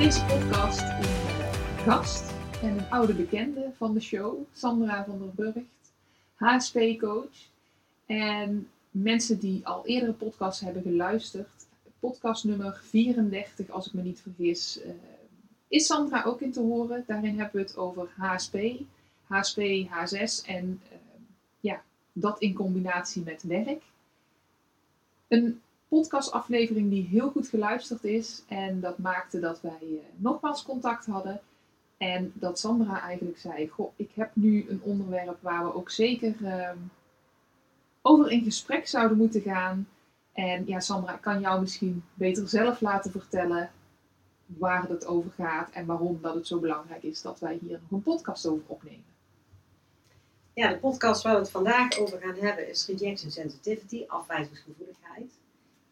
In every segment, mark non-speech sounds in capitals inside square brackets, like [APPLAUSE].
Deze podcast een eh, gast en een oude bekende van de show, Sandra van der Burgt, HSP-coach. En mensen die al eerdere podcasts hebben geluisterd, podcast nummer 34, als ik me niet vergis, uh, is Sandra ook in te horen. Daarin hebben we het over HSP, HSP, H6 en uh, ja, dat in combinatie met werk. Een podcastaflevering die heel goed geluisterd is. En dat maakte dat wij uh, nogmaals contact hadden. En dat Sandra eigenlijk zei: Goh, ik heb nu een onderwerp waar we ook zeker uh, over in gesprek zouden moeten gaan. En ja, Sandra, ik kan jou misschien beter zelf laten vertellen waar het over gaat en waarom dat het zo belangrijk is dat wij hier nog een podcast over opnemen. Ja, de podcast waar we het vandaag over gaan hebben is Rejection Sensitivity, afwijzingsgevoeligheid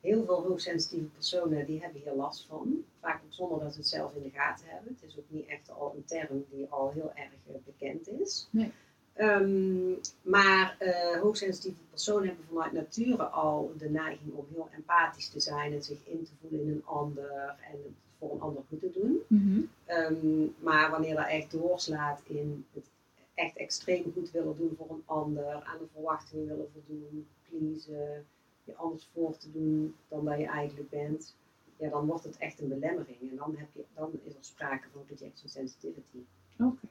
heel veel hoogsensitieve personen die hebben hier last van. Vaak ook zonder dat ze het zelf in de gaten hebben. Het is ook niet echt al een term die al heel erg eh, bekend is. Nee. Um, maar uh, hoogsensitieve personen hebben vanuit nature al de neiging om heel empathisch te zijn en zich in te voelen in een ander en het voor een ander goed te doen. Mm um, maar wanneer dat echt doorslaat in het echt extreem goed willen doen voor een ander, aan de verwachtingen willen voldoen, pleasen, je anders voor te doen dan dat je eigenlijk bent, ja, dan wordt het echt een belemmering. En dan, heb je, dan is er sprake van rejection sensitivity. Oké.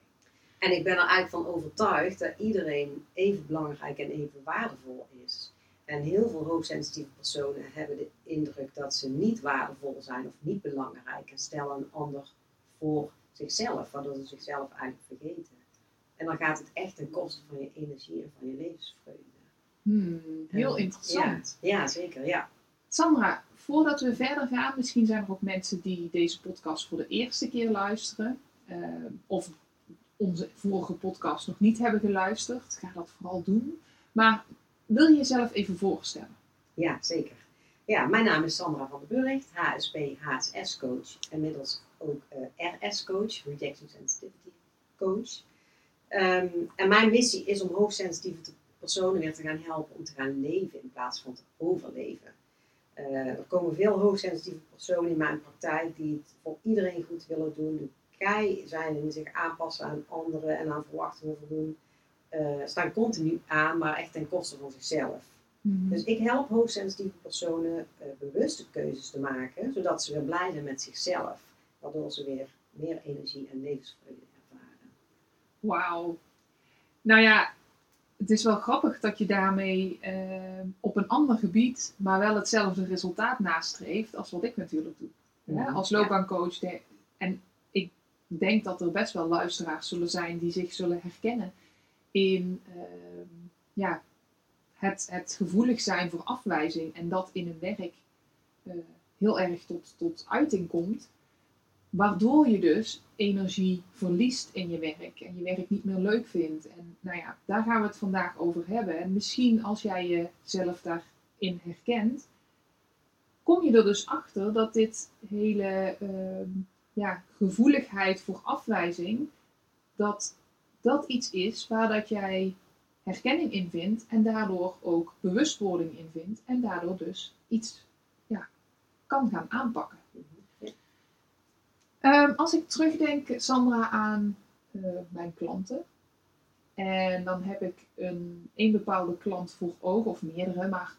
En ik ben er eigenlijk van overtuigd dat iedereen even belangrijk en even waardevol is. En heel veel hoogsensitieve personen hebben de indruk dat ze niet waardevol zijn of niet belangrijk en stellen een ander voor zichzelf, waardoor ze zichzelf eigenlijk vergeten. En dan gaat het echt ten koste van je energie en van je levensvreugde. Hmm, heel interessant. Ja, ja, zeker, ja. Sandra, voordat we verder gaan, misschien zijn er ook mensen die deze podcast voor de eerste keer luisteren. Uh, of onze vorige podcast nog niet hebben geluisterd. Ga dat vooral doen. Maar wil je jezelf even voorstellen? Ja, zeker. Ja, mijn naam is Sandra van der Burgt, HSP, HSS coach. Inmiddels ook uh, eh, RS coach, Rejection Sensitivity coach. Um, en mijn missie is om hoogsensitieve te personen weer te gaan helpen om te gaan leven in plaats van te overleven. Uh, er komen veel hoogsensitieve personen in mijn praktijk die het voor iedereen goed willen doen, de kei zijn en zich aanpassen aan anderen en aan verwachtingen voldoen. Uh, staan continu aan, maar echt ten koste van zichzelf. Mhm. Dus ik help hoogsensitieve personen uh, bewuste keuzes te maken, zodat ze weer blij zijn met zichzelf, waardoor ze weer meer energie en levensvreugde ervaren. Wauw. Nou ja, het is wel grappig dat je daarmee uh, op een ander gebied, maar wel hetzelfde resultaat nastreeft als wat ik natuurlijk doe. Ja, als loopbaancoach. en ik denk dat er best wel luisteraars zullen zijn die zich zullen herkennen in uh, ja, het, het gevoelig zijn voor afwijzing en dat in een werk uh, heel erg tot, tot uiting komt. Waardoor je dus energie verliest in je werk en je werk niet meer leuk vindt. En nou ja, daar gaan we het vandaag over hebben. En misschien als jij jezelf daarin herkent, kom je er dus achter dat dit hele uh, ja, gevoeligheid voor afwijzing, dat dat iets is waar dat jij herkenning in vindt en daardoor ook bewustwording in vindt en daardoor dus iets ja, kan gaan aanpakken. Um, als ik terugdenk, Sandra, aan uh, mijn klanten. En dan heb ik een, bepaalde klant voor ogen, of meerdere, maar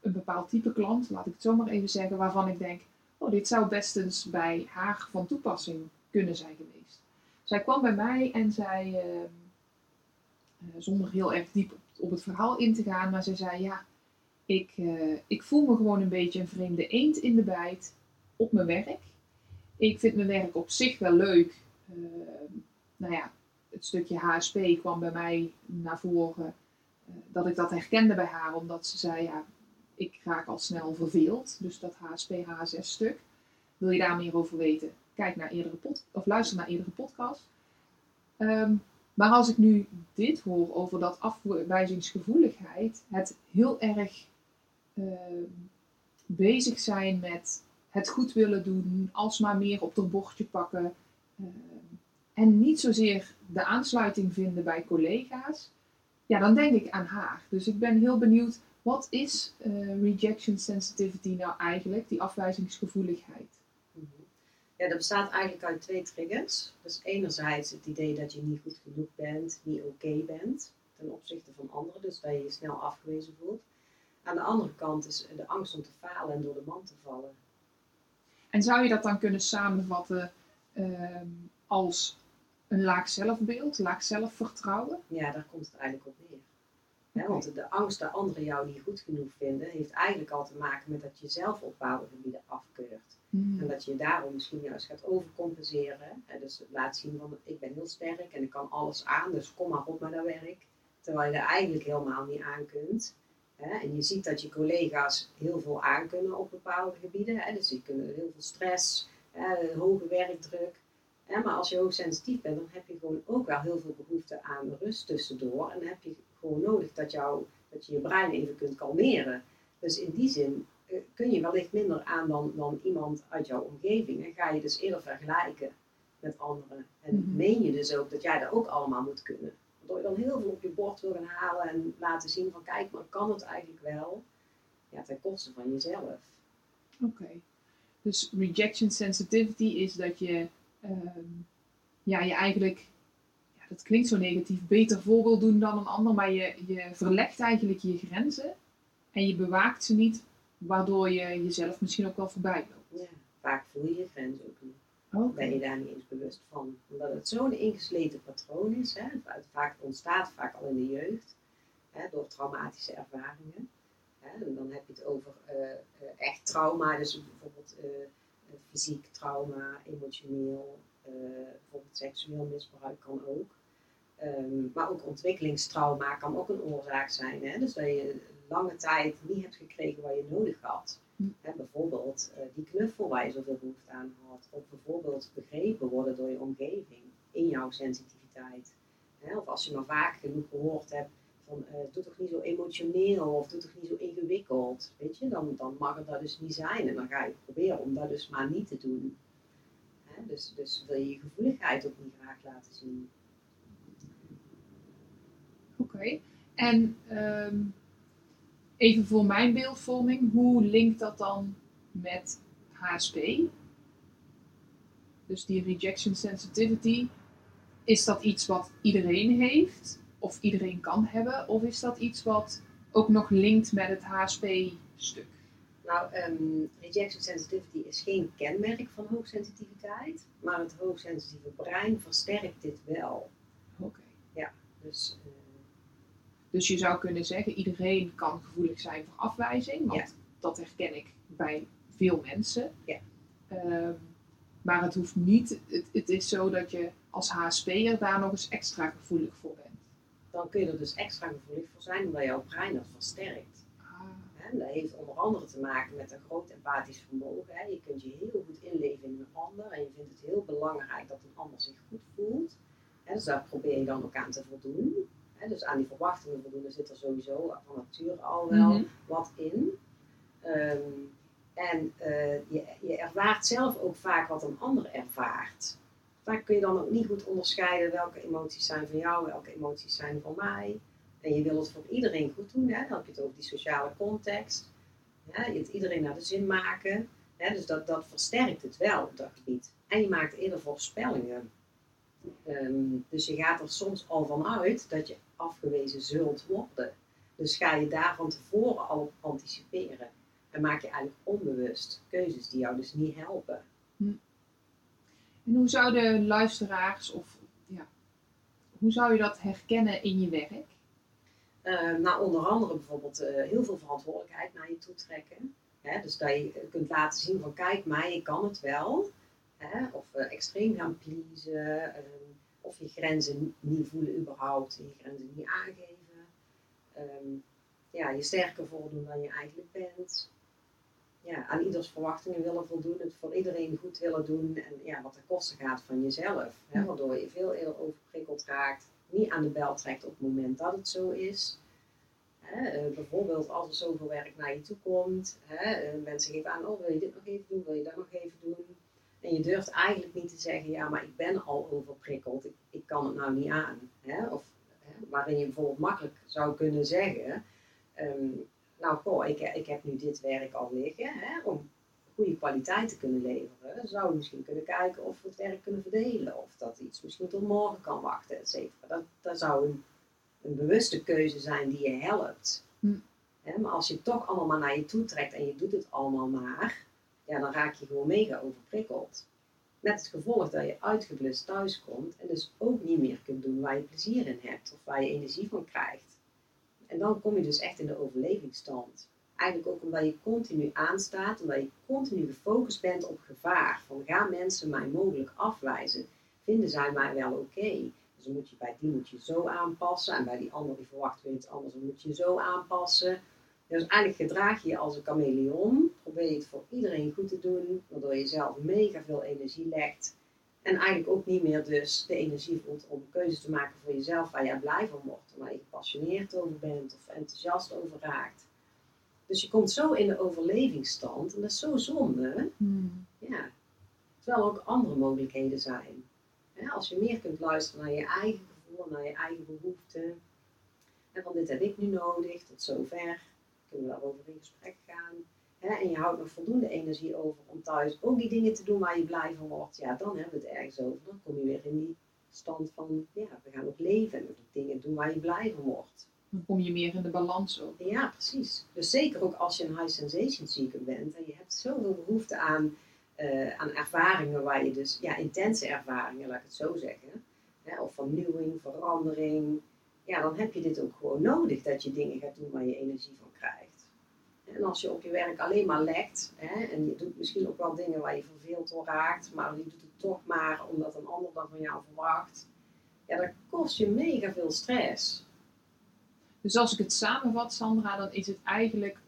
een bepaald type klant, laat ik het zo maar even zeggen, waarvan ik denk, oh, dit zou best eens bij haar van toepassing kunnen zijn geweest. Zij kwam bij mij en zij, uh, zonder heel erg diep op, het verhaal in te gaan, maar zij zei, ja, ik, uh, ik voel me gewoon een beetje een vreemde eend in de bijt op mijn werk. Ik vind mijn werk op zich wel leuk. Uh, nou ja, het stukje HSP kwam bij mij naar voren. Uh, dat ik dat herkende bij haar, omdat ze zei: Ja, ik raak al snel verveeld. Dus dat HSP, HSS stuk. Wil je daar meer over weten? kijk naar eerdere pod of luister naar eerdere podcasts. Ehm, maar als ik nu dit hoor over dat afwijzingsgevoeligheid, het heel erg ehm, bezig zijn met het goed willen doen, alsmaar meer op het bordje pakken. ehm, en niet zozeer de aansluiting vinden bij collega's. Ja, dan denk ik aan haar. Dus ik ben heel benieuwd, wat is eh, rejection sensitivity nou eigenlijk, die afwijzingsgevoeligheid? Ja, dat bestaat eigenlijk uit twee triggers. Dus enerzijds het idee dat je niet goed genoeg bent, niet oké bent ten opzichte van anderen, dus dat je je snel afgewezen voelt. Aan de andere kant is de angst om te falen en door de man te vallen. En zou je dat dan kunnen samenvatten ehm, als een laag zelfbeeld, laag zelfvertrouwen? Ja, daar komt het eigenlijk op neer. Want de angst dat anderen jou niet goed genoeg vinden, heeft eigenlijk al te maken met dat je zelf op bepaalde gebieden afkeurt. Hmm. En dat je daarom misschien juist gaat overcompenseren. Dus laat zien van ik ben heel sterk en ik kan alles aan, dus kom maar op met dat werk. Terwijl je er eigenlijk helemaal niet aan kunt. Hè. En je ziet dat je collega's heel veel aan kunnen op bepaalde gebieden. Hè. Dus die kunnen heel veel stress, hè, hoge werkdruk. Hè. Maar als je hoogsensitief bent, dan heb je gewoon ook wel heel veel behoefte aan rust tussendoor. En dan heb je gewoon nodig dat, jou, dat je je brein even kunt kalmeren. Dus in die zin eh, kun je wellicht minder aan dan, dan iemand uit jouw omgeving. En ga je dus eerder vergelijken met anderen. En Mhm. meen je dus ook dat jij dat ook allemaal moet kunnen. Waardoor je dan heel veel op je bord wil gaan halen en laten zien van kijk, maar kan het eigenlijk wel? Ja, ten koste van jezelf. Oké. Dus rejection sensitivity is dat je, ehm, ja, je eigenlijk, ja, dat klinkt zo negatief, beter voor wil doen dan een ander, maar je, je verlegt eigenlijk je grenzen en je bewaakt ze niet, waardoor je jezelf misschien ook wel voorbij loopt. Ja, vaak voel je je grens ook niet. Ben je daar niet eens bewust van. Omdat het zo'n ingesleten patroon is. Hè? Het vaak ontstaat vaak al in de jeugd. Hè? Door traumatische ervaringen. Hè? En dan heb je het over eh, eh, echt trauma. Dus bijvoorbeeld eh, fysiek trauma, emotioneel. bijvoorbeeld seksueel misbruik kan ook. Ehm, maar ook ontwikkelingstrauma kan ook een oorzaak zijn. Hè? Dus dat je lange tijd niet hebt gekregen wat je nodig had. Bijvoorbeeld eh, die knuffel waar je zoveel behoefte aan had. Of bijvoorbeeld begrepen worden door je omgeving in jouw sensitiviteit. Hè, of als je maar vaak genoeg gehoord hebt van eh, doe toch niet zo emotioneel of doe toch niet zo ingewikkeld. Weet je, dan, dan mag het dat dus niet zijn. En dan ga je proberen om dat dus maar niet te doen. Hè, dus, dus wil je je gevoeligheid ook niet graag laten zien. Oké. En ehm, even voor mijn beeldvorming, hoe linkt dat dan met HSP? Dus die rejection sensitivity, is dat iets wat iedereen heeft of iedereen kan hebben? Of is dat iets wat ook nog linkt met het HSP-stuk? Nou, ehm, rejection sensitivity is geen kenmerk van hoogsensitiviteit, maar het hoogsensitieve brein versterkt dit wel. Oké. Dus eh, Dus je zou kunnen zeggen, iedereen kan gevoelig zijn voor afwijzing, want Ja. dat herken ik bij veel mensen. Ja. Ehm, maar het hoeft niet, het, het is zo dat je als HSP'er daar nog eens extra gevoelig voor bent. dan kun je er dus extra gevoelig voor zijn, omdat jouw brein dat versterkt. Ah, En dat heeft onder andere te maken met een groot empathisch vermogen. Hè. Je kunt je heel goed inleven in een ander en je vindt het heel belangrijk dat een ander zich goed voelt. Hè, dus daar probeer je dan ook aan te voldoen. Hè, dus aan die verwachtingen voldoen, zit er sowieso van nature al wel Mhm. wat in. Ehm, en eh, je, je ervaart zelf ook vaak wat een ander ervaart. Vaak kun je dan ook niet goed onderscheiden welke emoties zijn van jou, welke emoties zijn van mij. En je wil het voor iedereen goed doen, hè? dan heb je het over die sociale context. Ja, je het iedereen naar de zin maken. Hè? Dus dat, dat versterkt het wel op dat gebied. En je maakt eerder voorspellingen. Ehm, dus je gaat er soms al van uit dat je afgewezen zult worden. Dus ga je daar van tevoren al op anticiperen. En maak je eigenlijk onbewust keuzes die jou dus niet helpen. En hoe zouden luisteraars, of ja, hoe zou je dat herkennen in je werk? Eh, nou, onder andere bijvoorbeeld eh, heel veel verantwoordelijkheid naar je toe trekken. Hè? Dus dat je kunt laten zien van kijk mij, ik kan het wel. Hè? Of eh, extreem gaan pleasen. ehm, of je grenzen niet voelen überhaupt. En je grenzen niet aangeven. Ehm, ja, je sterker voordoen dan je eigenlijk bent. ja, aan ieders verwachtingen willen voldoen, het voor iedereen goed willen doen en ja, wat de kosten gaat van jezelf. Hè, waardoor je veel eerder overprikkeld raakt, niet aan de bel trekt op het moment dat het zo is. Hè, eh, bijvoorbeeld als er zoveel werk naar je toe komt, hè, eh, mensen geven aan, oh wil je dit nog even doen, wil je dat nog even doen. En je durft eigenlijk niet te zeggen, ja maar ik ben al overprikkeld, ik, ik kan het nou niet aan. Hè? Of, hè, waarin je bijvoorbeeld makkelijk zou kunnen zeggen, ehm, nou goh, ik, ik heb nu dit werk al liggen, hè, om goede kwaliteit te kunnen leveren. Zouden we misschien kunnen kijken of we het werk kunnen verdelen, of dat iets misschien tot morgen kan wachten, et cetera. Dat, dat zou een, een bewuste keuze zijn die je helpt. Hm. Hè, maar als je het toch allemaal naar je toe trekt en je doet het allemaal maar, ja, dan raak je gewoon mega overprikkeld. Met het gevolg dat je uitgeblust thuis komt en dus ook niet meer kunt doen waar je plezier in hebt of waar je energie van krijgt. En dan kom je dus echt in de overlevingsstand. Eigenlijk ook omdat je continu aanstaat, omdat je continu gefocust bent op gevaar. Van gaan mensen mij mogelijk afwijzen? Vinden zij mij wel oké? Dus moet je bij die moet je zo aanpassen en bij die ander die verwacht weer iets anders, dan moet je zo aanpassen. Dus eigenlijk gedraag je je als een chameleon. Probeer je het voor iedereen goed te doen, waardoor je zelf mega veel energie legt. En eigenlijk ook niet meer dus de energie voelt om keuzes te maken voor jezelf waar jij blij van wordt. Waar je gepassioneerd over bent of enthousiast over raakt. Dus je komt zo in de overlevingsstand en dat is zo zonde. Hmm. Ja. Terwijl er ook andere mogelijkheden zijn. Als je meer kunt luisteren naar je eigen gevoel, naar je eigen behoeften. En van dit heb ik nu nodig, tot zover. Kunnen we daarover in gesprek gaan. Hè, en je houdt nog voldoende energie over om thuis ook die dingen te doen waar je blij van wordt. Ja, dan hebben we het ergens over. Dan kom je weer in die stand van, ja, we gaan ook leven en dingen doen waar je blij van wordt. Dan kom je meer in de balans ook. Ja, precies. Dus zeker ook als je een high sensation seeker bent en je hebt zoveel behoefte aan, eh, aan ervaringen waar je dus, ja, intense ervaringen, laat ik het zo zeggen. Hè, of vernieuwing, verandering. Ja, dan heb je dit ook gewoon nodig dat je dingen gaat doen waar je energie van. En als je op je werk alleen maar lekt hè, en je doet misschien ook wel dingen waar je verveeld door raakt, maar je doet het toch maar omdat een ander dat van jou verwacht. Ja, dat kost je mega veel stress. Dus als ik het samenvat, Sandra, dan is het eigenlijk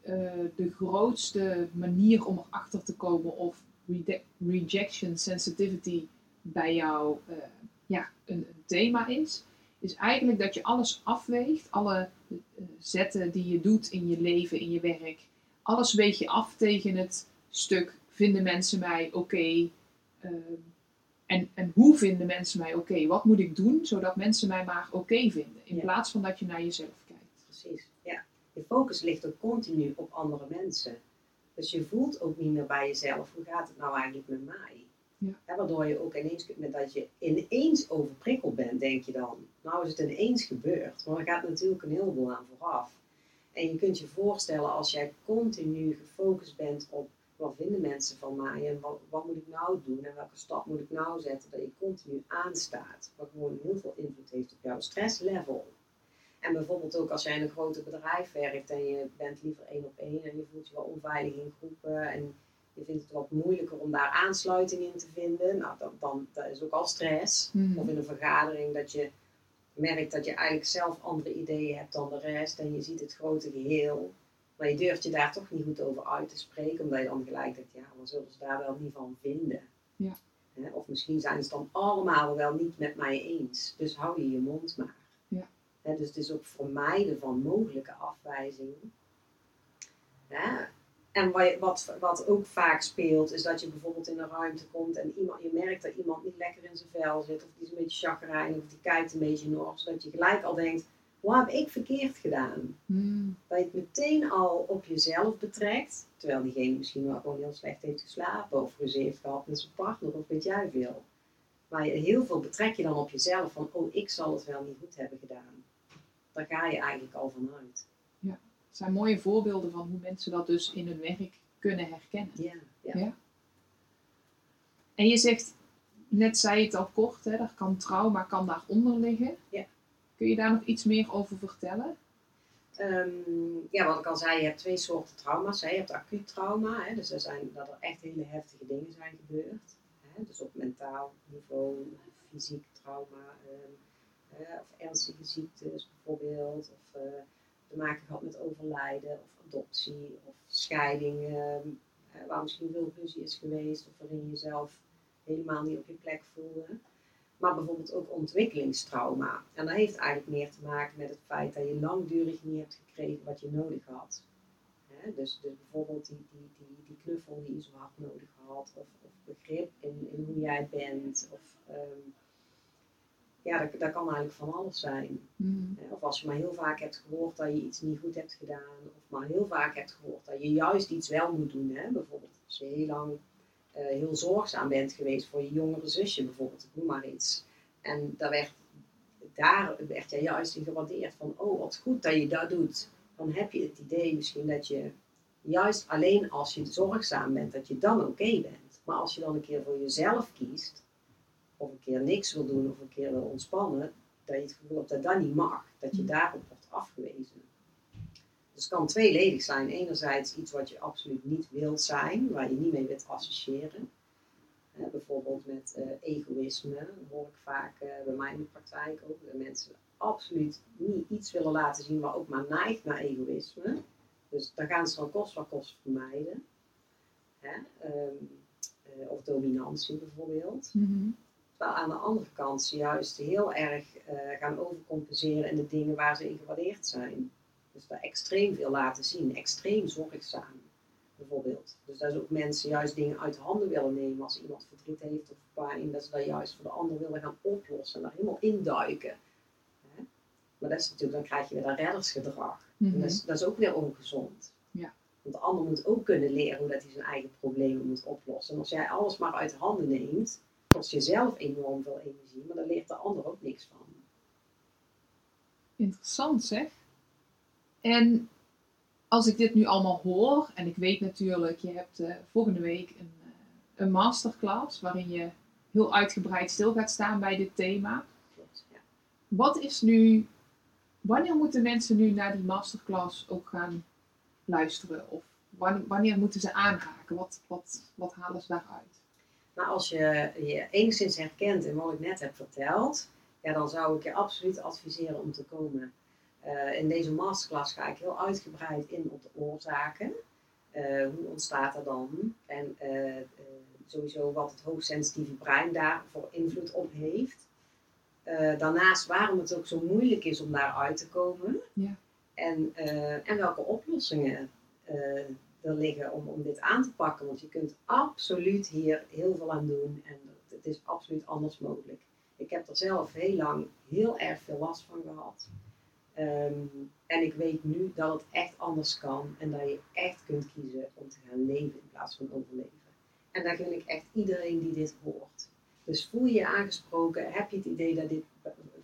eh, de grootste manier om erachter te komen of rejection sensitivity bij jou eh, ja, een, een thema is. Is eigenlijk dat je alles afweegt, alle zetten die je doet in je leven, in je werk. Alles weeg je af tegen het stuk, vinden mensen mij oké? Ehm, en, en hoe vinden mensen mij oké? Wat moet ik doen zodat mensen mij maar oké vinden? In Ja. plaats van dat je naar jezelf kijkt. Precies, ja. Je focus ligt ook continu op andere mensen. Dus je voelt ook niet meer bij jezelf, hoe gaat het nou eigenlijk met mij? Ja. Waardoor je ook ineens, met dat je ineens overprikkeld bent, denk je dan. Nou is het ineens gebeurd, maar er gaat natuurlijk een heleboel aan vooraf. En je kunt je voorstellen als jij continu gefocust bent op wat vinden mensen van mij en wat, wat moet ik nou doen en welke stap moet ik nou zetten, dat je continu aanstaat. Wat gewoon heel veel invloed heeft op jouw stresslevel. En bijvoorbeeld ook als jij in een groter bedrijf werkt en je bent liever één op één en je voelt je wel onveilig in groepen en je vindt het wat moeilijker om daar aansluiting in te vinden, nou dan, dan dat is ook al stress. Of in een vergadering dat je merkt dat je eigenlijk zelf andere ideeën hebt dan de rest en je ziet het grote geheel. Maar je durft je daar toch niet goed over uit te spreken, omdat je dan gelijk denkt, ja, wat zullen ze daar wel niet van vinden? Ja. Of misschien zijn ze dan allemaal wel niet met mij eens. Dus hou je je mond maar. Ja. Dus het is ook vermijden van mogelijke afwijzingen. Hè. En wat, wat, wat ook vaak speelt, is dat je bijvoorbeeld in een ruimte komt en iemand, je merkt dat iemand niet lekker in zijn vel zit, of die is een beetje chagrijnig, of die kijkt een beetje nors, zodat je gelijk al denkt, wat heb ik verkeerd gedaan? Hmm. Dat je het meteen al op jezelf betrekt, terwijl diegene misschien wel gewoon heel slecht heeft geslapen, of ruzie heeft gehad met zijn partner, of weet jij veel. Maar heel veel betrek je dan op jezelf van, oh, ik zal het wel niet goed hebben gedaan. Daar ga je eigenlijk al vanuit. Het zijn mooie voorbeelden van hoe mensen dat dus in hun werk kunnen herkennen. Ja, ja. En je zegt, net zei je het al kort, hè, er kan trauma kan daaronder liggen. Ja. Kun je daar nog iets meer over vertellen? Ehm, ja, wat ik al zei, je hebt twee soorten trauma's. Hè. Je hebt acuut trauma, hè, dus er zijn, dat er echt hele heftige dingen zijn gebeurd. Hè, dus op mentaal niveau, fysiek trauma, ehm, hè, of ernstige ziektes bijvoorbeeld. Of, eh, te maken gehad met overlijden of adoptie of scheiding, ehm, eh, waar misschien veel ruzie is geweest of waarin je jezelf helemaal niet op je plek voelde. Maar bijvoorbeeld ook ontwikkelingstrauma. En dat heeft eigenlijk meer te maken met het feit dat je langdurig niet hebt gekregen wat je nodig had. Dus, dus bijvoorbeeld die, die, die, die knuffel die je zo hard nodig had, of, of begrip in, in hoe jij bent. Of, ehm, ja, dat, dat kan eigenlijk van alles zijn. Hè, Of als je maar heel vaak hebt gehoord dat je iets niet goed hebt gedaan. Of maar heel vaak hebt gehoord dat je juist iets wel moet doen. Hè? Bijvoorbeeld als je heel lang eh, heel zorgzaam bent geweest voor je jongere zusje bijvoorbeeld. Ik noem maar iets. En daar werd, daar werd je juist in gewaardeerd van, oh wat goed dat je dat doet. Dan heb je het idee misschien dat je juist alleen als je zorgzaam bent, dat je dan oké bent. Maar als je dan een keer voor jezelf kiest, of een keer niks wil doen, of een keer wil ontspannen, dat je het gevoel hebt dat dat niet mag. Dat je daarop wordt afgewezen. Dus het kan tweeledig zijn. Enerzijds iets wat je absoluut niet wilt zijn, waar je niet mee wilt associëren. Bijvoorbeeld met eh, egoïsme, dat hoor ik vaak eh, bij mij in de praktijk ook. Dat mensen absoluut niet iets willen laten zien, maar ook maar neigt naar egoïsme. Dus dan gaan ze dan kost wat kost vermijden. Ehm, eh, of dominantie bijvoorbeeld. Mhm. Terwijl aan de andere kant ze juist heel erg eh, gaan overcompenseren in de dingen waar ze in gewaardeerd zijn. Dus daar extreem veel laten zien, extreem zorgzaam bijvoorbeeld. Dus dat is ook mensen juist dingen uit de handen willen nemen als iemand verdriet heeft of pijn, dat ze dat juist voor de ander willen gaan oplossen en daar helemaal induiken. Hè? Maar dat is natuurlijk, dan krijg je weer dat reddersgedrag. Mhm. Dat is, dat is ook weer ongezond. Ja. Want de ander moet ook kunnen leren hoe dat hij zijn eigen problemen moet oplossen. En als jij alles maar uit de handen neemt, kost jezelf enorm veel energie, maar daar leert de ander ook niks van. Interessant zeg. En als ik dit nu allemaal hoor, en ik weet natuurlijk, je hebt eh, volgende week een, eh, een masterclass waarin je heel uitgebreid stil gaat staan bij dit thema. Klopt, ja. Wat is nu, wanneer moeten mensen nu naar die masterclass ook gaan luisteren? Of wanneer, wanneer moeten ze aanhaken? Wat, wat, wat halen ze daaruit? Maar als je je enigszins herkent in wat ik net heb verteld, ja, dan zou ik je absoluut adviseren om te komen. Eh, in deze masterclass ga ik heel uitgebreid in op de oorzaken. Eh, hoe ontstaat er dan? En eh, sowieso wat het hoogsensitieve brein daar voor invloed op heeft. Daarnaast waarom het ook zo moeilijk is om daar uit te komen. Ja. En, en welke oplossingen er liggen om, om dit aan te pakken. Want je kunt absoluut hier heel veel aan doen en het is absoluut anders mogelijk. Ik heb er zelf heel lang heel erg veel last van gehad. Ehm, en ik weet nu dat het echt anders kan en dat je echt kunt kiezen om te gaan leven in plaats van overleven. En daar gun ik echt iedereen die dit hoort. Dus voel je je aangesproken, heb je het idee dat dit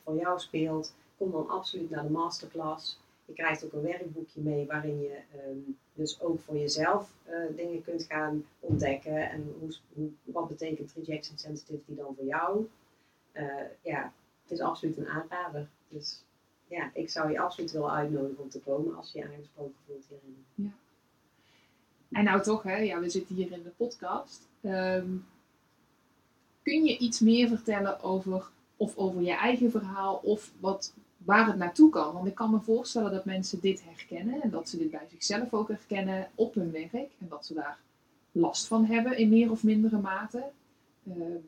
voor jou speelt, kom dan absoluut naar de masterclass. Je krijgt ook een werkboekje mee waarin je ehm, dus ook voor jezelf eh, dingen kunt gaan ontdekken. En hoe, hoe, wat betekent rejection sensitivity dan voor jou? Eh, ja, het is absoluut een aanrader. Dus ja, ik zou je absoluut willen uitnodigen om te komen als je je aangesproken voelt hierin. En nou toch, hè, ja, we zitten hier in de podcast. Ehm, kun je iets meer vertellen over, of over je eigen verhaal, of wat, waar het naartoe kan? Want ik kan me voorstellen dat mensen dit herkennen en dat ze dit bij zichzelf ook herkennen op hun werk en dat ze daar last van hebben in meer of mindere mate. Ehm,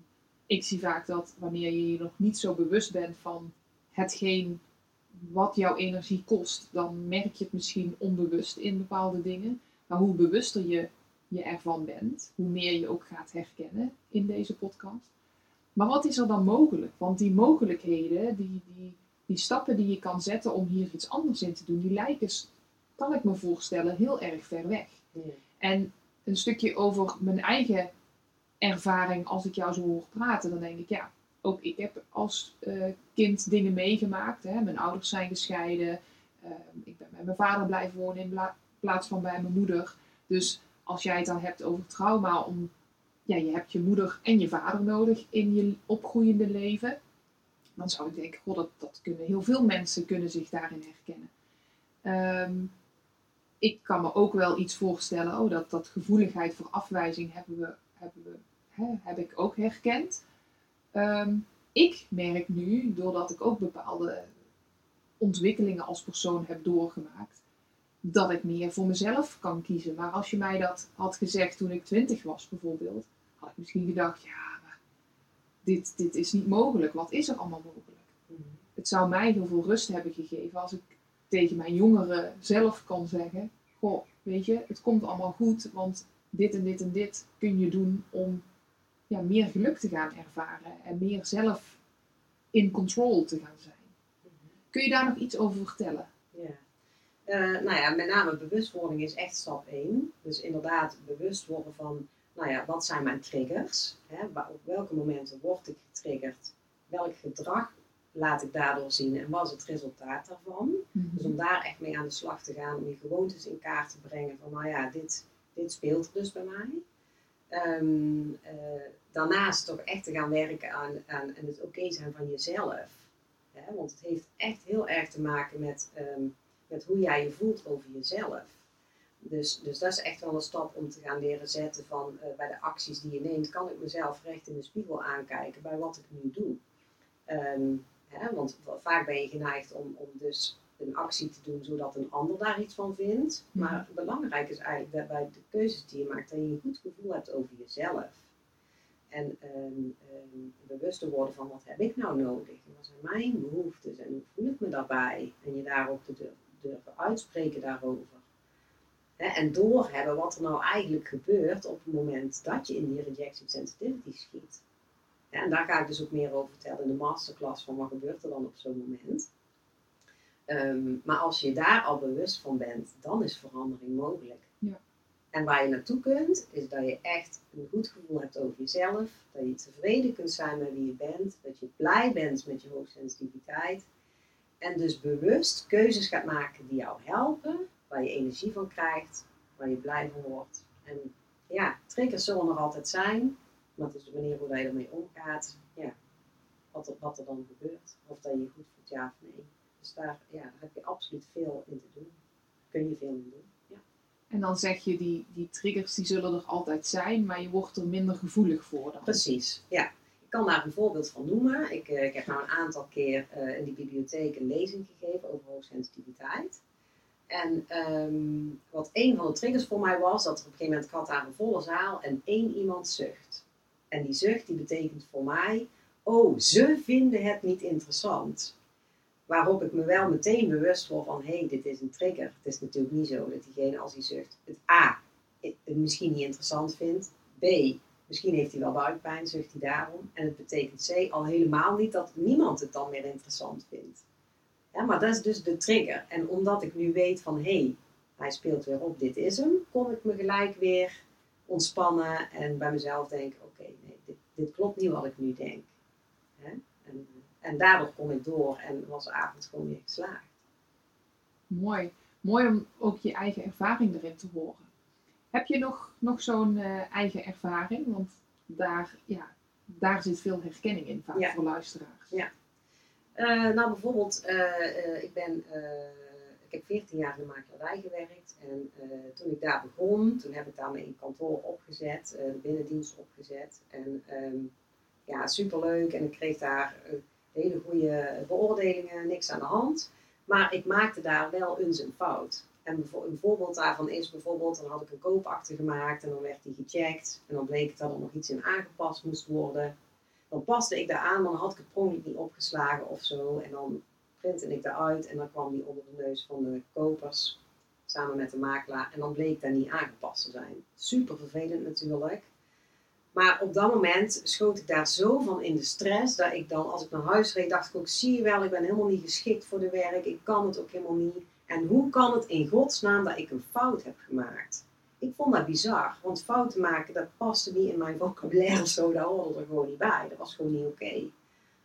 ik zie vaak dat wanneer je je nog niet zo bewust bent van hetgeen wat jouw energie kost, dan merk je het misschien onbewust in bepaalde dingen. Maar hoe bewuster je je ervan bent, hoe meer je ook gaat herkennen in deze podcast. Maar wat is er dan mogelijk? Want die mogelijkheden, die, die, die stappen die je kan zetten om hier iets anders in te doen, die lijken, kan ik me voorstellen, heel erg ver weg. Ja. En een stukje over mijn eigen ervaring, als ik jou zo hoor praten, dan denk ik, ja, ook ik heb als eh, kind dingen meegemaakt. Hè. Mijn ouders zijn gescheiden. Eh, ik ben bij mijn vader blijven wonen in plaats van bij mijn moeder. Dus als jij het dan hebt over trauma, om, ja, je hebt je moeder en je vader nodig in je opgroeiende leven. Dan zou ik denken, dat, dat kunnen heel veel mensen kunnen zich daarin herkennen. Ehm, ik kan me ook wel iets voorstellen, oh, dat, dat gevoeligheid voor afwijzing hebben we, hebben we, hè, heb ik ook herkend. Ehm, ik merk nu, doordat ik ook bepaalde ontwikkelingen als persoon heb doorgemaakt, dat ik meer voor mezelf kan kiezen. Maar als je mij dat had gezegd toen ik twintig was bijvoorbeeld, had ik misschien gedacht, ja, dit, dit is niet mogelijk. Wat is er allemaal mogelijk? Mhm. Het zou mij heel veel rust hebben gegeven als ik tegen mijn jongeren zelf kan zeggen, goh, weet je, het komt allemaal goed, want dit en dit en dit kun je doen om ja, meer geluk te gaan ervaren en meer zelf in control te gaan zijn. Kun je daar nog iets over vertellen? Ja. Eh, nou ja, met name bewustwording is echt stap 1. Dus inderdaad bewust worden van, nou ja, wat zijn mijn triggers? Hè? Op welke momenten word ik getriggerd? Welk gedrag laat ik daardoor zien en wat is het resultaat daarvan? Dus om daar echt mee aan de slag te gaan, om je gewoontes in kaart te brengen van, nou ja, dit, dit speelt er dus bij mij. Ehm, eh, daarnaast toch echt te gaan werken aan, aan, aan het oké zijn van jezelf. Hè? Want het heeft echt heel erg te maken met, ehm, met hoe jij je voelt over jezelf. Dus, dus dat is echt wel een stap om te gaan leren zetten van eh, bij de acties die je neemt, kan ik mezelf recht in de spiegel aankijken bij wat ik nu doe. Ehm, hè, want va- vaak ben je geneigd om, om dus een actie te doen zodat een ander daar iets van vindt. Maar belangrijk is eigenlijk dat bij de keuzes die je maakt, dat je een goed gevoel hebt over jezelf. En ehm, ehm, bewust te worden van wat heb ik nou nodig? En wat zijn mijn behoeftes? En hoe voel ik me daarbij? En je daarop te durven uitspreken daarover. En doorhebben wat er nou eigenlijk gebeurt op het moment dat je in die rejection sensitivity schiet. En daar ga ik dus ook meer over vertellen in de masterclass van wat gebeurt er dan op zo'n moment. Ehm, maar als je daar al bewust van bent, dan is verandering mogelijk. Ja. En waar je naartoe kunt, is dat je echt een goed gevoel hebt over jezelf. Dat je tevreden kunt zijn met wie je bent. Dat je blij bent met je hoogsensitiviteit. En dus bewust keuzes gaat maken die jou helpen. Waar je energie van krijgt. Waar je blij van wordt. En ja, triggers zullen er altijd zijn. Maar het is de manier hoe je ermee omgaat. Ja, wat er, wat er dan gebeurt. Of dat je je goed voelt, ja of nee. Dus daar, ja, daar heb je absoluut veel in te doen. Kun je veel in doen. Ja. En dan zeg je, die, die triggers die zullen er altijd zijn, maar je wordt er minder gevoelig voor dan. Precies, ja. Ik kan daar een voorbeeld van noemen. Ik, eh, ik heb nou een aantal keer eh, in die bibliotheek een lezing gegeven over hoogsensitiviteit. En ehm, wat een van de triggers voor mij was, dat er op een gegeven moment ik had daar een volle zaal en één iemand zucht. En die zucht die betekent voor mij, oh, ze vinden het niet interessant. Waarop ik me wel meteen bewust word van, hé, hey, dit is een trigger. Het is natuurlijk niet zo dat diegene als hij zucht het A, het misschien niet interessant vindt. B, misschien heeft hij wel buikpijn, zucht hij daarom. En het betekent C, al helemaal niet dat niemand het dan meer interessant vindt. Ja, maar dat is dus de trigger. En omdat ik nu weet van, hé, hey, hij speelt weer op, dit is hem, kon ik me gelijk weer ontspannen en bij mezelf denken, oké, nee, dit, dit klopt niet wat ik nu denk. Hè? En, en daardoor kon ik door en was de avond gewoon weer geslaagd. Mooi. Mooi om ook je eigen ervaring erin te horen. Heb je nog, nog zo'n eh, eigen ervaring? Want daar, ja, daar zit veel herkenning in vaak Ja. voor luisteraars. Ja. Eh, nou, bijvoorbeeld, eh, eh, ik ben, ik heb 14 jaar in de makelaarij gewerkt. En toen ik daar begon, toen heb ik daarmee een kantoor opgezet, de binnendienst opgezet. En ehm, ja, superleuk. En ik kreeg daar hele goede beoordelingen, niks aan de hand. Maar ik maakte daar wel eens een fout. En een voorbeeld daarvan is bijvoorbeeld, dan had ik een koopakte gemaakt en dan werd die gecheckt. En dan bleek dat er nog iets in aangepast moest worden. Dan paste ik daar aan, maar dan had ik het per ongeluk niet opgeslagen of zo. En dan printte ik eruit en dan kwam die onder de neus van de kopers. Samen met de makelaar. En dan bleek dat niet aangepast te zijn. Super vervelend natuurlijk. Maar op dat moment schoot ik daar zo van in de stress. Dat ik dan, als ik naar huis reed, dacht ik ook, zie je wel, ik ben helemaal niet geschikt voor de werk. Ik kan het ook helemaal niet. En hoe kan het in godsnaam dat ik een fout heb gemaakt? Ik vond dat bizar, want fouten maken, dat paste niet in mijn vocabulaire zo, dat hoorde er gewoon niet bij. Dat was gewoon niet oké.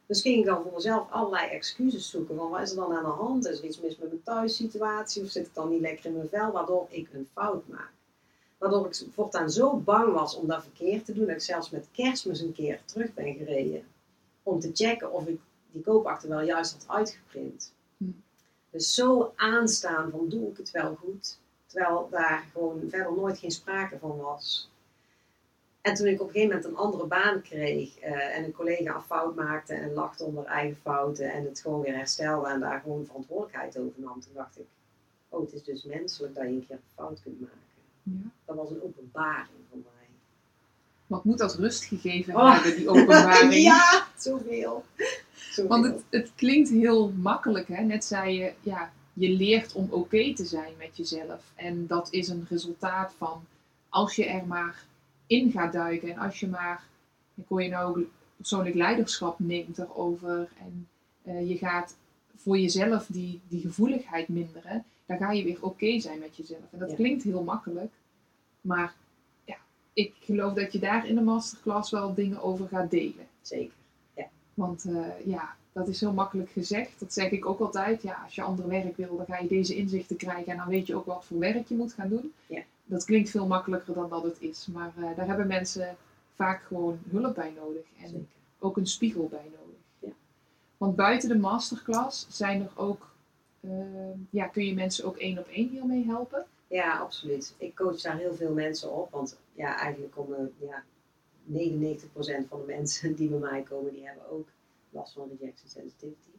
Dus ging ik dan voor mezelf allerlei excuses zoeken van wat is er dan aan de hand? Is er iets mis met mijn thuissituatie of zit ik dan niet lekker in mijn vel, waardoor ik een fout maak? Waardoor ik voortaan zo bang was om dat verkeerd te doen, dat ik zelfs met kerstmis een keer terug ben gereden. Om te checken of ik die koopakte wel juist had uitgeprint. Hm. Dus zo aanstaan van doe ik het wel goed, terwijl daar gewoon verder nooit geen sprake van was. En toen ik op een gegeven moment een andere baan kreeg eh, en een collega een fout maakte en lachte haar eigen fouten en het gewoon weer herstelde en daar gewoon verantwoordelijkheid over nam, toen dacht ik, oh het is dus menselijk dat je een keer een fout kunt maken. Ja. Dat was een openbaring voor mij. Wat moet dat rust gegeven Oh. hebben, die openbaring? [LAUGHS] ja, zoveel. zoveel. Want het, het klinkt heel makkelijk, hè? Net zei je, ja, je leert om oké te zijn met jezelf. En dat is een resultaat van als je er maar in gaat duiken en als je maar, ik hoor je nou persoonlijk leiderschap neemt erover en eh, je gaat voor jezelf die, die gevoeligheid minderen, dan ga je weer oké zijn met jezelf. En dat Ja. klinkt heel makkelijk, maar ja, ik geloof dat je daar in de masterclass wel dingen over gaat delen. Zeker. Want eh, ja, dat is heel makkelijk gezegd. Dat zeg ik ook altijd. Ja, als je ander werk wil, dan ga je deze inzichten krijgen en dan weet je ook wat voor werk je moet gaan doen. Ja. Dat klinkt veel makkelijker dan dat het is. Maar eh, daar hebben mensen vaak gewoon hulp bij nodig en Zeker. ook een spiegel bij nodig. Ja. Want buiten de masterclass zijn er ook, eh, ja, kun je mensen ook één op één hiermee helpen. Ja, absoluut. Ik coach daar heel veel mensen op, want ja, eigenlijk komen ja, 99% van de mensen die bij mij komen, die hebben ook last van rejection sensitivity.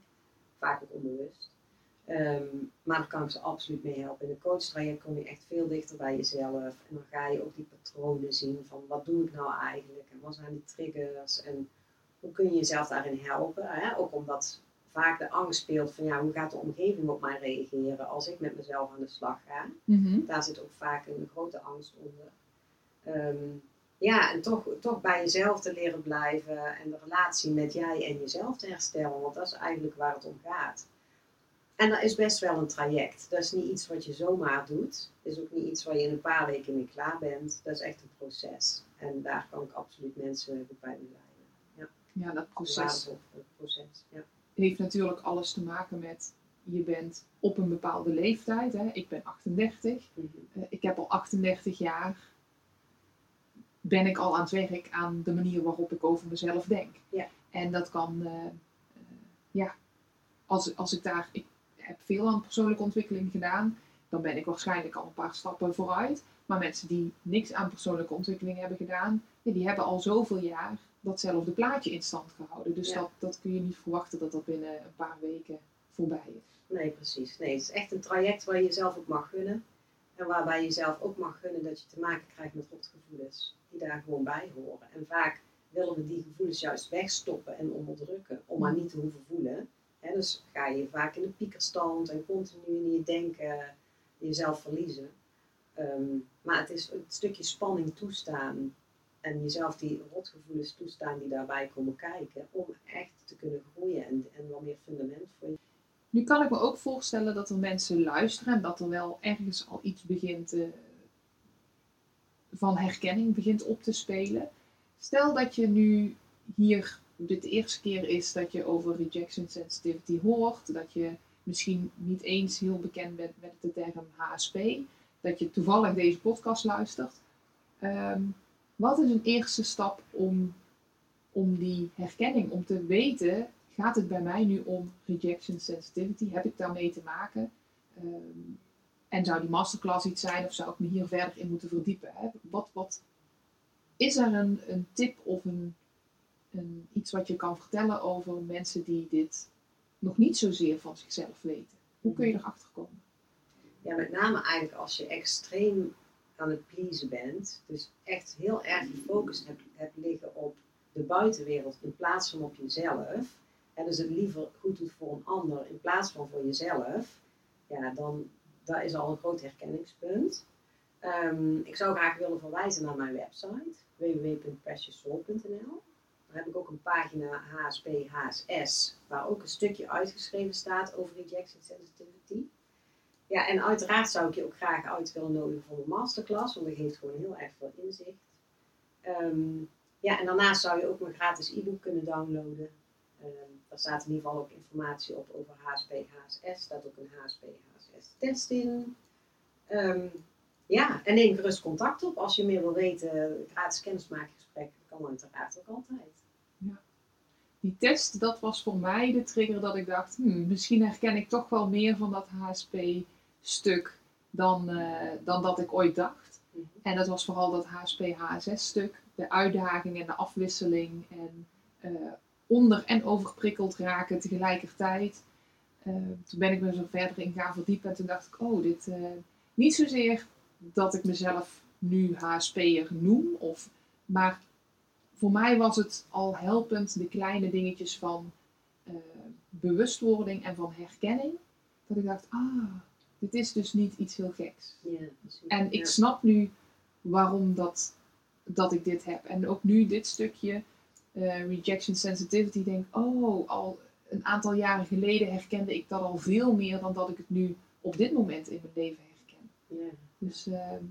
Vaak ook onbewust. Ehm, maar daar kan ik ze absoluut mee helpen. In een coachtraject kom je echt veel dichter bij jezelf. En dan ga je ook die patronen zien van wat doe ik nou eigenlijk en wat zijn die triggers en hoe kun je jezelf daarin helpen. Hè? Ook omdat vaak de angst speelt van ja, hoe gaat de omgeving op mij reageren als ik met mezelf aan de slag ga daar zit ook vaak een grote angst onder. Ehm, ja, en toch, toch bij jezelf te leren blijven en de relatie met jij en jezelf te herstellen, want dat is eigenlijk waar het om gaat. En dat is best wel een traject. Dat is niet iets wat je zomaar doet. Dat is ook niet iets waar je in een paar weken mee klaar bent. Dat is echt een proces. En daar kan ik absoluut mensen goed bij begeleiden. Ja, dat proces het proces. Ja. heeft natuurlijk alles te maken met je bent op een bepaalde leeftijd. Hè. Ik ben 38. Mhm. Eh, ik heb al 38 jaar. Ben ik al aan het werk aan de manier waarop ik over mezelf denk. Ja. En dat kan, eh, eh, ja, als, als ik daar, ik heb veel aan persoonlijke ontwikkeling gedaan, dan ben ik waarschijnlijk al een paar stappen vooruit. Maar mensen die niks aan persoonlijke ontwikkeling hebben gedaan, ja, die hebben al zoveel jaar datzelfde plaatje in stand gehouden. Dus Ja. dat, dat kun je niet verwachten dat dat binnen een paar weken voorbij is. Nee, precies. Nee, het is echt een traject waar je jezelf ook mag gunnen. En waarbij je jezelf ook mag gunnen dat je te maken krijgt met rotgevoelens. Die daar gewoon bij horen. En vaak willen we die gevoelens juist wegstoppen en onderdrukken. Om maar niet te hoeven voelen. Hè, dus ga je vaak in de piekerstand en continu in je denken jezelf verliezen. Ehm, maar het is een stukje spanning toestaan. En jezelf die rotgevoelens toestaan die daarbij komen kijken. Om echt te kunnen groeien en, en wat meer fundament voor je Nu kan ik me ook voorstellen dat er mensen luisteren en dat er wel ergens al iets begint eh, van herkenning begint op te spelen. Stel dat je nu hier dit de eerste keer is dat je over rejection sensitivity hoort, dat je misschien niet eens heel bekend bent met de term HSP, dat je toevallig deze podcast luistert. Ehm, wat is een eerste stap om, om die herkenning, om te weten gaat het bij mij nu om rejection sensitivity? Heb ik daarmee te maken? Ehm, en zou die masterclass iets zijn of zou ik me hier verder in moeten verdiepen? Hè? Wat, wat, is er een, een tip of een, een, iets wat je kan vertellen over mensen die dit nog niet zozeer van zichzelf weten? Hoe kun je erachter komen? Ja, met name eigenlijk als je extreem aan het pleasen bent. Dus echt heel erg je focus hebt, hebt liggen op de buitenwereld in plaats van op jezelf. En dus het liever goed doet voor een ander in plaats van voor jezelf. Ja, dan dat is al een groot herkenningspunt. Ehm, ik zou graag willen verwijzen naar mijn website www.precioussoul.nl. Daar heb ik ook een pagina HSP HSS, waar ook een stukje uitgeschreven staat over rejection sensitivity. Ja, en uiteraard zou ik je ook graag uit willen nodigen voor een masterclass, want dat geeft gewoon heel erg veel inzicht. Ehm, ja, en daarnaast zou je ook mijn gratis e-book kunnen downloaden. Ehm, daar staat in ieder geval ook informatie op over HSP, HSS. staat ook een HSP, HSS test in. Ehm, ja, en neem gerust contact op als je meer wil weten. Gratis kennismakingsgesprek kan uiteraard ook altijd. Die test, dat was voor mij de trigger dat ik dacht, hmm, misschien herken ik toch wel meer van dat HSP-stuk dan, eh, dan dat ik ooit dacht. Mhm. En dat was vooral dat HSP-HSS-stuk. de uitdaging en de afwisseling en eh, onder- en overprikkeld raken tegelijkertijd. Eh, toen ben ik me zo verder in gaan verdiepen en toen dacht ik, oh, dit eh, niet zozeer dat ik mezelf nu HSP'er noem, of, maar voor mij was het al helpend de kleine dingetjes van eh, bewustwording en van herkenning. Dat ik dacht, ah, dit is dus niet iets heel geks. Ja. En ik snap nu waarom dat, dat ik dit heb. En ook nu dit stukje eh, rejection sensitivity, denk oh, al een aantal jaren geleden herkende ik dat al veel meer dan dat ik het nu op dit moment in mijn leven herken. Ja. Dus ehm,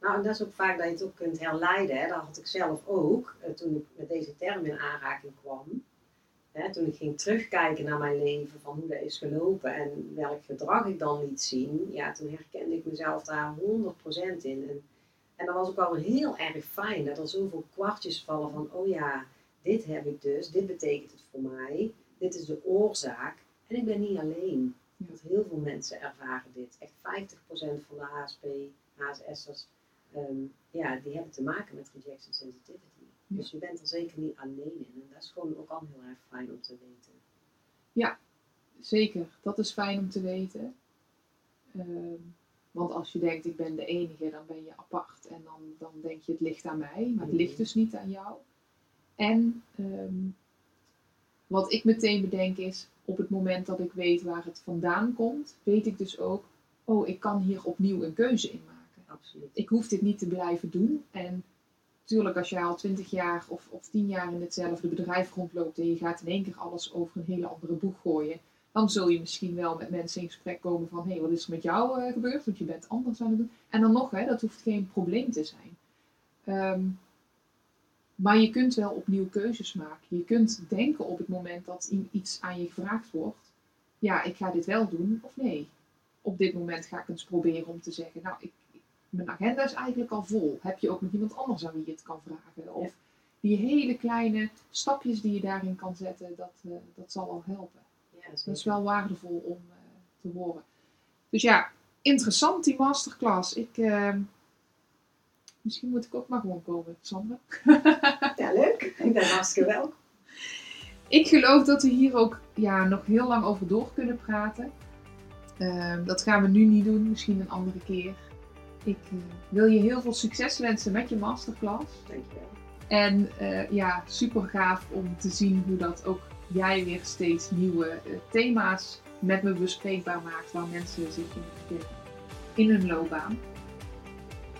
Nou, en dat is ook vaak dat je het ook kunt herleiden. Hè. Dat had ik zelf ook, eh, toen ik met deze term in aanraking kwam. Hè, toen ik ging terugkijken naar mijn leven, van hoe dat is gelopen en welk gedrag ik dan liet zien. Ja, toen herkende ik mezelf daar 100% in. En, en dat was ook wel heel erg fijn, dat er zoveel kwartjes vallen van, oh ja, dit heb ik dus, dit betekent het voor mij, dit is de oorzaak. En ik ben niet alleen. Ja. Want heel veel mensen ervaren dit. Echt 50% van de HSP, HSS'ers, ehm, ja, die hebben te maken met rejection sensitivity. Ja. Dus je bent er zeker niet alleen in. En dat is gewoon ook al heel erg fijn om te weten. zeker, dat is fijn om te weten. Ehm, want als je denkt, ik ben de enige, dan ben je apart. En dan, dan denk je, het ligt aan mij. Maar het ligt dus niet aan jou. En ehm, wat ik meteen bedenk is, op het moment dat ik weet waar het vandaan komt, weet ik dus ook, oh, ik kan hier opnieuw een keuze in maken. Absoluut. Ik hoef dit niet te blijven doen. En natuurlijk, als jij al twintig jaar of, of tien jaar in hetzelfde bedrijf rondloopt en je gaat in één keer alles over een hele andere boeg gooien, dan zul je misschien wel met mensen in gesprek komen van, hé, hey, wat is er met jou eh, gebeurd? Want je bent anders aan het doen. En dan nog, hè, dat hoeft geen probleem te zijn. Ehm, maar je kunt wel opnieuw keuzes maken. Je kunt denken op het moment dat iets aan je gevraagd wordt, ja, ik ga dit wel doen of nee. Op dit moment ga ik eens proberen om te zeggen, nou, ik, mijn agenda is eigenlijk al vol. Heb je ook nog iemand anders aan wie je het kan vragen? Of die hele kleine stapjes die je daarin kan zetten, dat, eh, dat zal al helpen. Ja, Dat is wel waardevol om eh, te horen. Dus ja, interessant die masterclass. Ik, eh, misschien moet ik ook maar gewoon komen, Sandra. [LAUGHS] Ja, leuk. Ik ben hartstikke welkom. Ik geloof dat we hier ook ja, nog heel lang over door kunnen praten. Ehm, dat gaan we nu niet doen, misschien een andere keer. Ik eh, wil je heel veel succes wensen met je masterclass. Dankjewel. En eh, ja, super gaaf om te zien hoe dat ook jij weer steeds nieuwe eh, thema's met me bespreekbaar maakt waar mensen zich in in hun loopbaan.